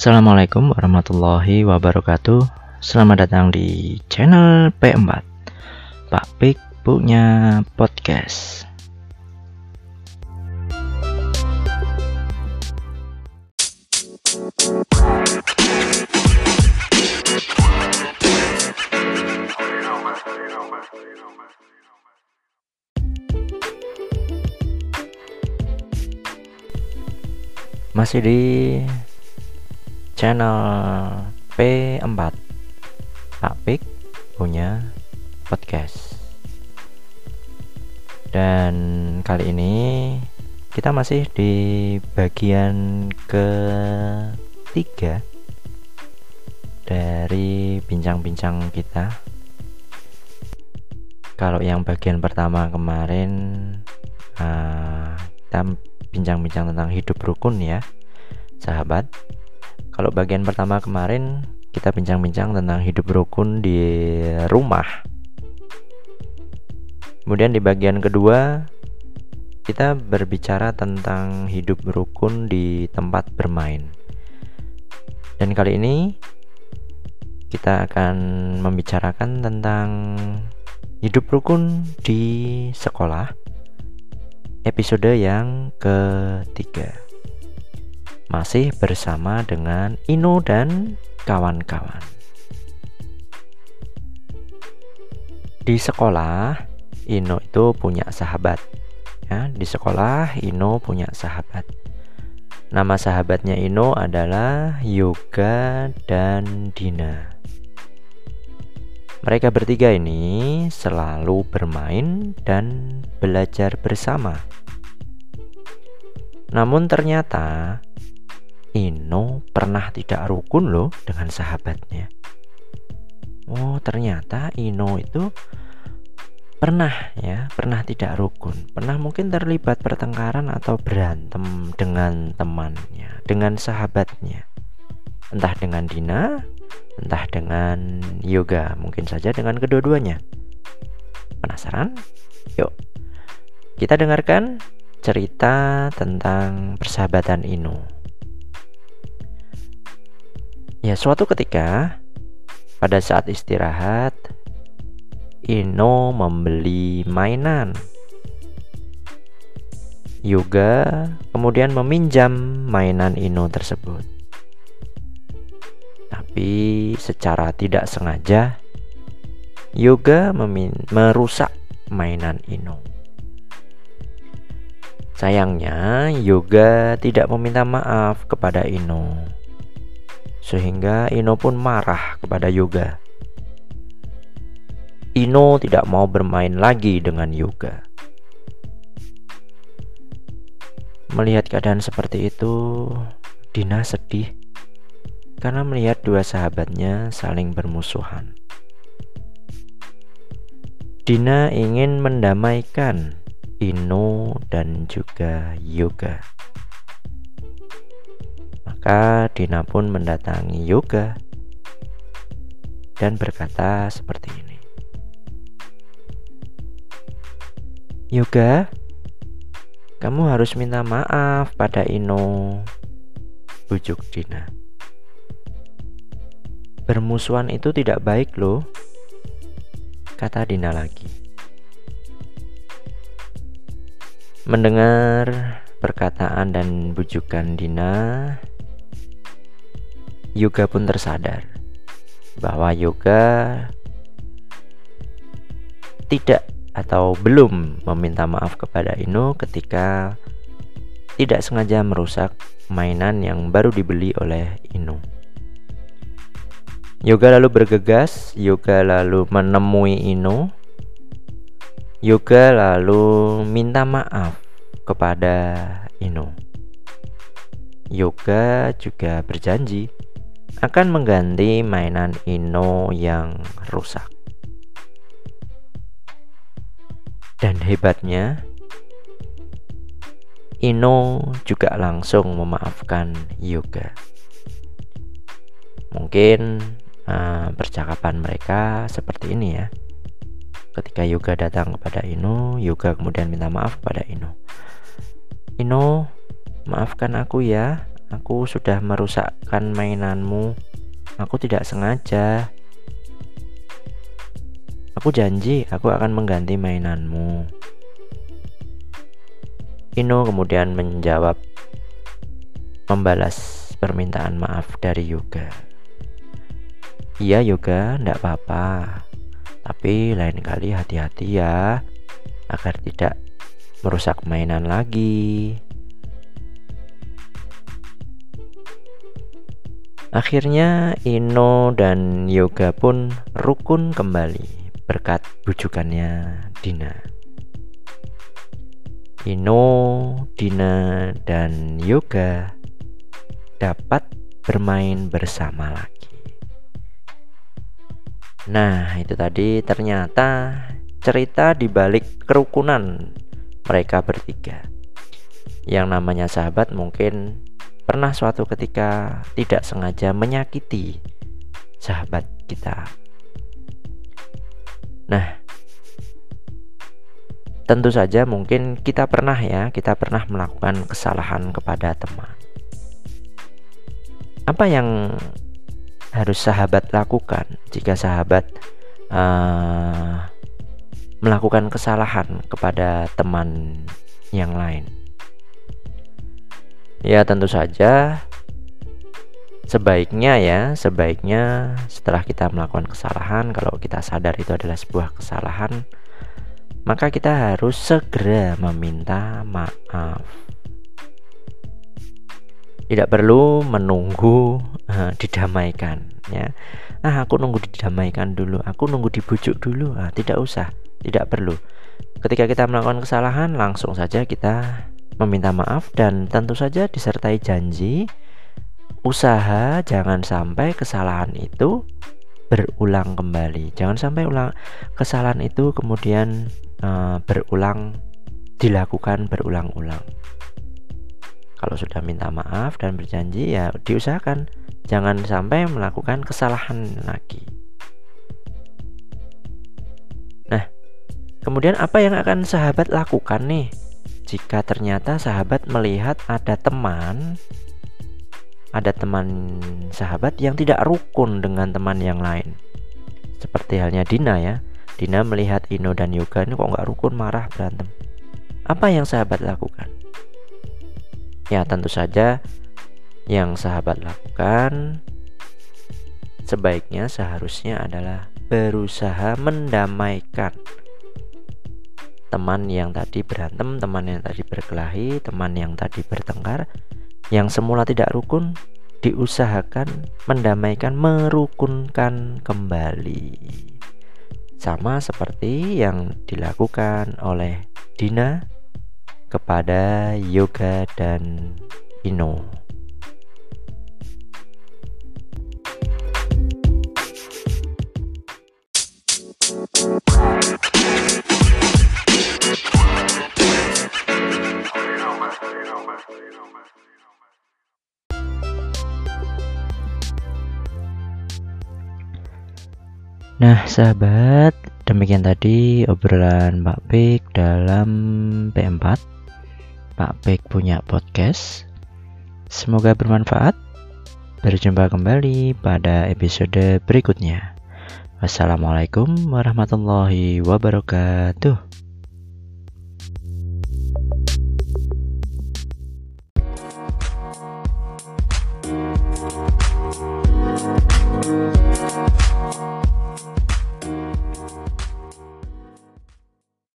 Assalamualaikum warahmatullahi wabarakatuh. Selamat datang di channel P4 Pak Pik punya podcast. Masih di channel P4 Pak Pik punya podcast. Dan kali ini kita masih di bagian ketiga dari bincang-bincang kita. Kalau yang bagian pertama kemarin uh, kita bincang-bincang tentang hidup rukun ya sahabat kalau bagian pertama kemarin kita bincang-bincang tentang hidup rukun di rumah. Kemudian di bagian kedua kita berbicara tentang hidup rukun di tempat bermain. Dan kali ini kita akan membicarakan tentang hidup rukun di sekolah episode yang ketiga masih bersama dengan Ino dan kawan-kawan. Di sekolah, Ino itu punya sahabat. Ya, di sekolah Ino punya sahabat. Nama sahabatnya Ino adalah Yoga dan Dina. Mereka bertiga ini selalu bermain dan belajar bersama. Namun ternyata Ino pernah tidak rukun loh dengan sahabatnya. Oh, ternyata Ino itu pernah ya, pernah tidak rukun. Pernah mungkin terlibat pertengkaran atau berantem dengan temannya, dengan sahabatnya. Entah dengan Dina, entah dengan Yoga, mungkin saja dengan kedua-duanya. Penasaran? Yuk, kita dengarkan cerita tentang persahabatan Ino. Ya, suatu ketika pada saat istirahat, Ino membeli mainan. Yoga kemudian meminjam mainan Ino tersebut. Tapi secara tidak sengaja, Yoga merusak mainan Ino. Sayangnya, Yoga tidak meminta maaf kepada Ino sehingga Ino pun marah kepada Yoga. Ino tidak mau bermain lagi dengan Yoga. Melihat keadaan seperti itu, Dina sedih karena melihat dua sahabatnya saling bermusuhan. Dina ingin mendamaikan Ino dan juga Yoga. Maka Dina pun mendatangi Yoga dan berkata seperti ini. Yoga, kamu harus minta maaf pada Ino. Bujuk Dina. Bermusuhan itu tidak baik loh, kata Dina lagi. Mendengar perkataan dan bujukan Dina, Yoga pun tersadar bahwa Yoga tidak atau belum meminta maaf kepada Ino ketika tidak sengaja merusak mainan yang baru dibeli oleh Ino. Yoga lalu bergegas, Yoga lalu menemui Ino. Yoga lalu minta maaf kepada Ino. Yoga juga berjanji akan mengganti mainan Ino yang rusak. Dan hebatnya, Ino juga langsung memaafkan Yoga. Mungkin uh, percakapan mereka seperti ini ya. Ketika Yoga datang kepada Ino, Yoga kemudian minta maaf kepada Ino. Ino, maafkan aku ya aku sudah merusakkan mainanmu. Aku tidak sengaja. Aku janji aku akan mengganti mainanmu. Ino kemudian menjawab membalas permintaan maaf dari Yoga. Iya Yoga, ndak apa-apa. Tapi lain kali hati-hati ya agar tidak merusak mainan lagi. Akhirnya Ino dan Yoga pun rukun kembali berkat bujukannya Dina. Ino, Dina, dan Yoga dapat bermain bersama lagi. Nah, itu tadi ternyata cerita di balik kerukunan mereka bertiga. Yang namanya sahabat mungkin pernah suatu ketika tidak sengaja menyakiti sahabat kita. Nah, tentu saja mungkin kita pernah ya, kita pernah melakukan kesalahan kepada teman. Apa yang harus sahabat lakukan jika sahabat uh, melakukan kesalahan kepada teman yang lain? Ya tentu saja. Sebaiknya ya sebaiknya setelah kita melakukan kesalahan kalau kita sadar itu adalah sebuah kesalahan maka kita harus segera meminta maaf. Tidak perlu menunggu uh, didamaikan ya. Nah aku nunggu didamaikan dulu aku nunggu dibujuk dulu. Nah, tidak usah tidak perlu. Ketika kita melakukan kesalahan langsung saja kita meminta maaf dan tentu saja disertai janji usaha jangan sampai kesalahan itu berulang kembali. Jangan sampai ulang kesalahan itu kemudian uh, berulang dilakukan berulang-ulang. Kalau sudah minta maaf dan berjanji ya diusahakan jangan sampai melakukan kesalahan lagi. Nah, kemudian apa yang akan sahabat lakukan nih? Jika ternyata sahabat melihat ada teman ada teman sahabat yang tidak rukun dengan teman yang lain. Seperti halnya Dina ya. Dina melihat Ino dan Yoga ini kok nggak rukun marah berantem. Apa yang sahabat lakukan? Ya tentu saja yang sahabat lakukan sebaiknya seharusnya adalah berusaha mendamaikan teman yang tadi berantem, teman yang tadi berkelahi, teman yang tadi bertengkar, yang semula tidak rukun, diusahakan mendamaikan, merukunkan kembali. Sama seperti yang dilakukan oleh Dina kepada Yoga dan Ino. Nah, sahabat, demikian tadi obrolan Pak Pik dalam P4. Pak Pik punya podcast. Semoga bermanfaat. Berjumpa kembali pada episode berikutnya. Wassalamualaikum warahmatullahi wabarakatuh.